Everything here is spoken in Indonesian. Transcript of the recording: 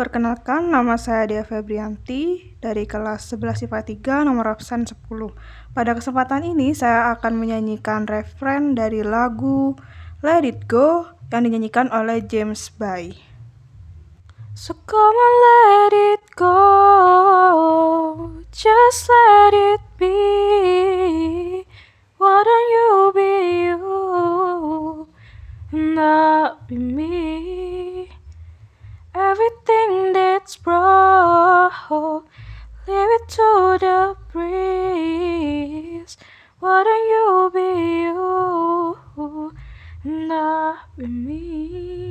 Perkenalkan, nama saya Dea Febrianti dari kelas 11 IPA 3 nomor absen 10. Pada kesempatan ini saya akan menyanyikan referen dari lagu Let It Go yang dinyanyikan oleh James Bay. So come on let it go, just let it be. Why don't you be you not be me? Everything that's wrong, leave it to the breeze. Why don't you be you not be me?